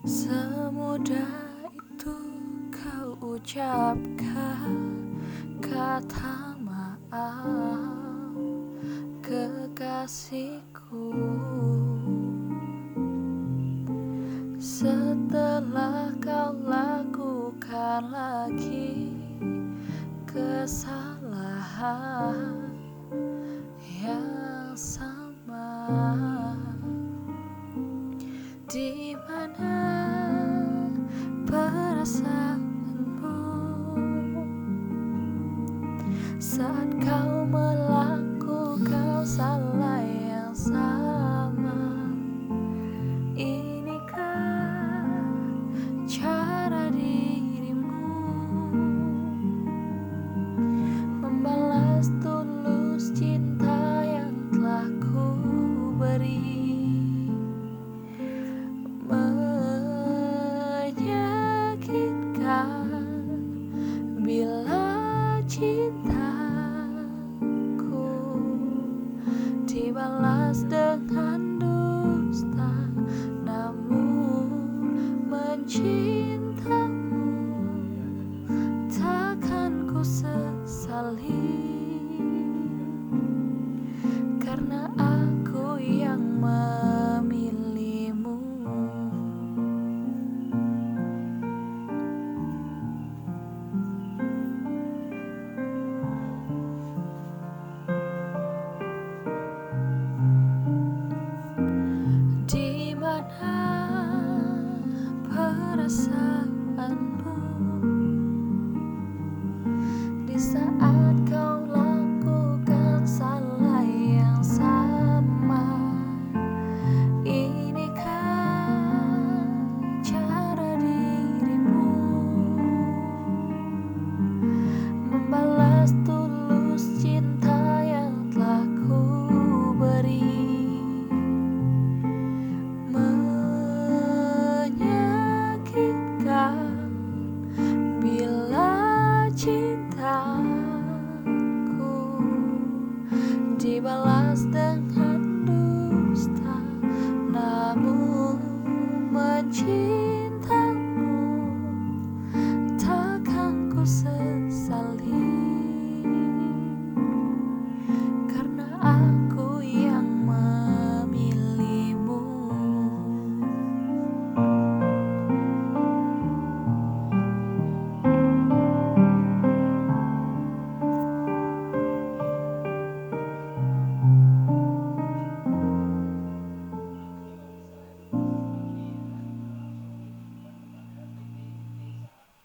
Semudah itu kau ucapkan kata maaf kekasihku. Setelah kau lakukan lagi kesalahan yang sama di perasaanmu saat kau melakukan salah. last the time. sesali. Karena aku